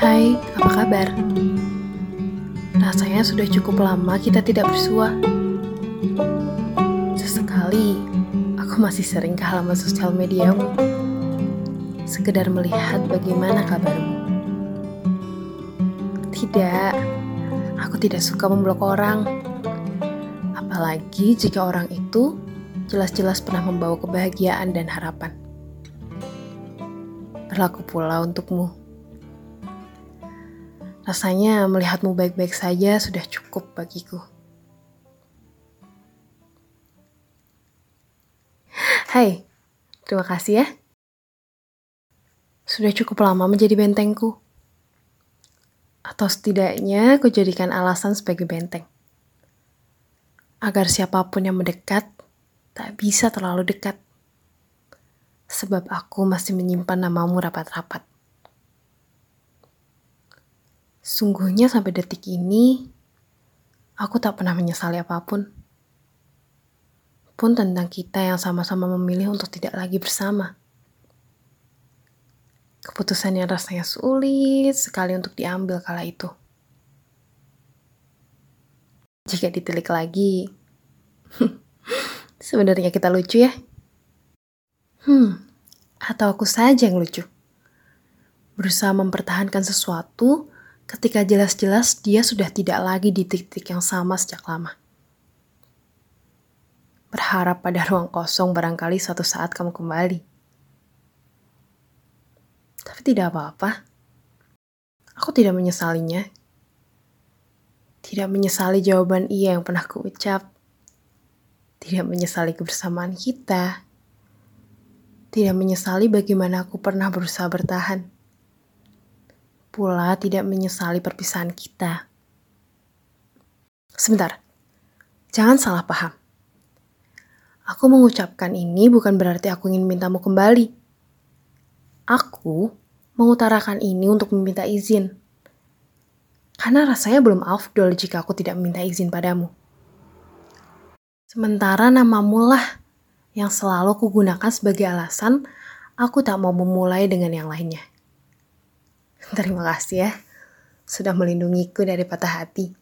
Apa kabar? Rasanya sudah cukup lama kita tidak bersua. Sesekali, aku masih sering ke halaman sosial mediamu. Sekedar melihat bagaimana kabarmu. Tidak, aku tidak suka memblok orang. Apalagi jika orang itu jelas-jelas pernah membawa kebahagiaan dan harapan. Berlaku pula untukmu. Rasanya melihatmu baik-baik saja sudah cukup bagiku. Hai, terima kasih ya. Sudah cukup lama menjadi bentengku. Atau setidaknya aku jadikan alasan sebagai benteng. Agar siapa pun yang mendekat, tak bisa terlalu dekat. Sebab aku masih menyimpan namamu rapat-rapat. Sungguhnya sampai detik ini, aku tak pernah menyesali apa pun. Pun tentang kita yang sama-sama memilih untuk tidak lagi bersama. Keputusan yang rasanya sulit sekali untuk diambil kala itu. Jika ditilik lagi, sebenarnya kita lucu ya. Hmm, atau aku saja yang lucu. Berusaha mempertahankan sesuatu ketika jelas-jelas dia sudah tidak lagi di titik yang sama sejak lama. Berharap pada ruang kosong barangkali suatu saat kamu kembali. Tapi tidak apa-apa. Aku tidak menyesalinya. Tidak menyesali jawaban iya yang pernah kuucap. Tidak menyesali kebersamaan kita. Tidak menyesali bagaimana aku pernah berusaha bertahan pula tidak menyesali perpisahan kita. Sebentar, jangan salah paham. Aku mengucapkan ini bukan berarti aku ingin mintamu kembali. Aku mengutarakan ini untuk meminta izin. Karena rasanya belum afdol jika aku tidak meminta izin padamu. Sementara namamu lah yang selalu kugunakan sebagai alasan aku tak mau memulai dengan yang lainnya. Terima kasih ya, sudah melindungiku dari patah hati.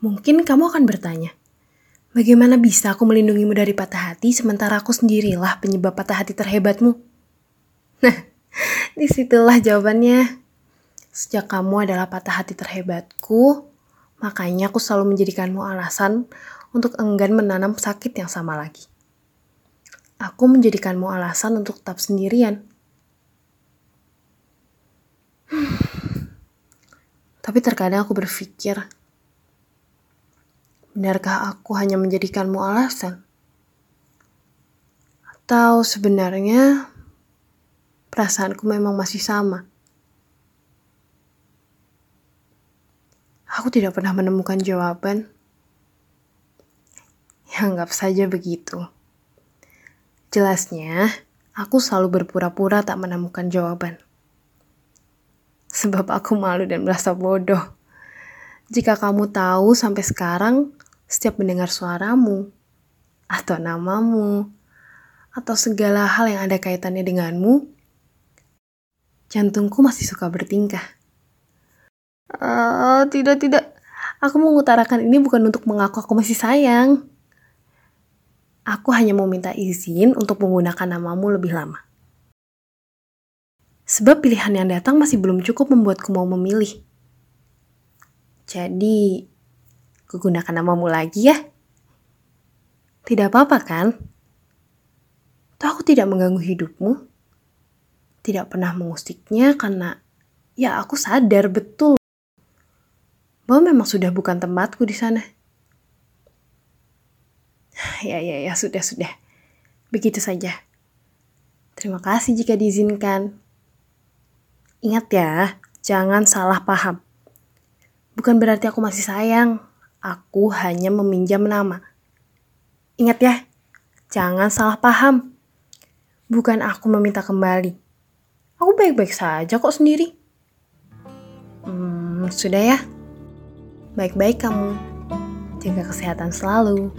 Mungkin kamu akan bertanya, bagaimana bisa aku melindungimu dari patah hati sementara aku sendirilah penyebab patah hati terhebatmu? Nah, di situlah jawabannya. Sejak kamu adalah patah hati terhebatku, makanya aku selalu menjadikanmu alasan untuk enggan menanam sakit yang sama lagi. Aku menjadikanmu alasan untuk tetap sendirian Tapi terkadang aku berpikir, benarkah aku hanya menjadikanmu alasan? Atau sebenarnya perasaanku memang masih sama? Aku tidak pernah menemukan jawaban. Ya, anggap saja begitu. Jelasnya, aku selalu berpura-pura tak menemukan jawaban sebab aku malu dan merasa bodoh. Jika kamu tahu sampai sekarang, setiap mendengar suaramu, atau namamu, atau segala hal yang ada kaitannya denganmu, jantungku masih suka bertingkah. Uh, tidak, tidak. Aku mengutarakan ini bukan untuk mengaku aku masih sayang. Aku hanya mau minta izin untuk menggunakan namamu lebih lama. Sebab pilihan yang datang masih belum cukup membuatku mau memilih. Jadi, gunakan namamu lagi ya. Tidak apa-apa kan? Toh aku tidak mengganggu hidupmu. Tidak pernah mengusiknya karena ya aku sadar betul bahwa memang sudah bukan tempatku di sana. Ya, ya, ya, sudah, sudah. Begitu saja. Terima kasih jika diizinkan. Ingat ya, jangan salah paham. Bukan berarti aku masih sayang, aku hanya meminjam nama. Ingat ya, jangan salah paham. Bukan aku meminta kembali. Aku baik-baik saja kok sendiri. Hmm, sudah ya. Baik-baik kamu. Jaga kesehatan selalu.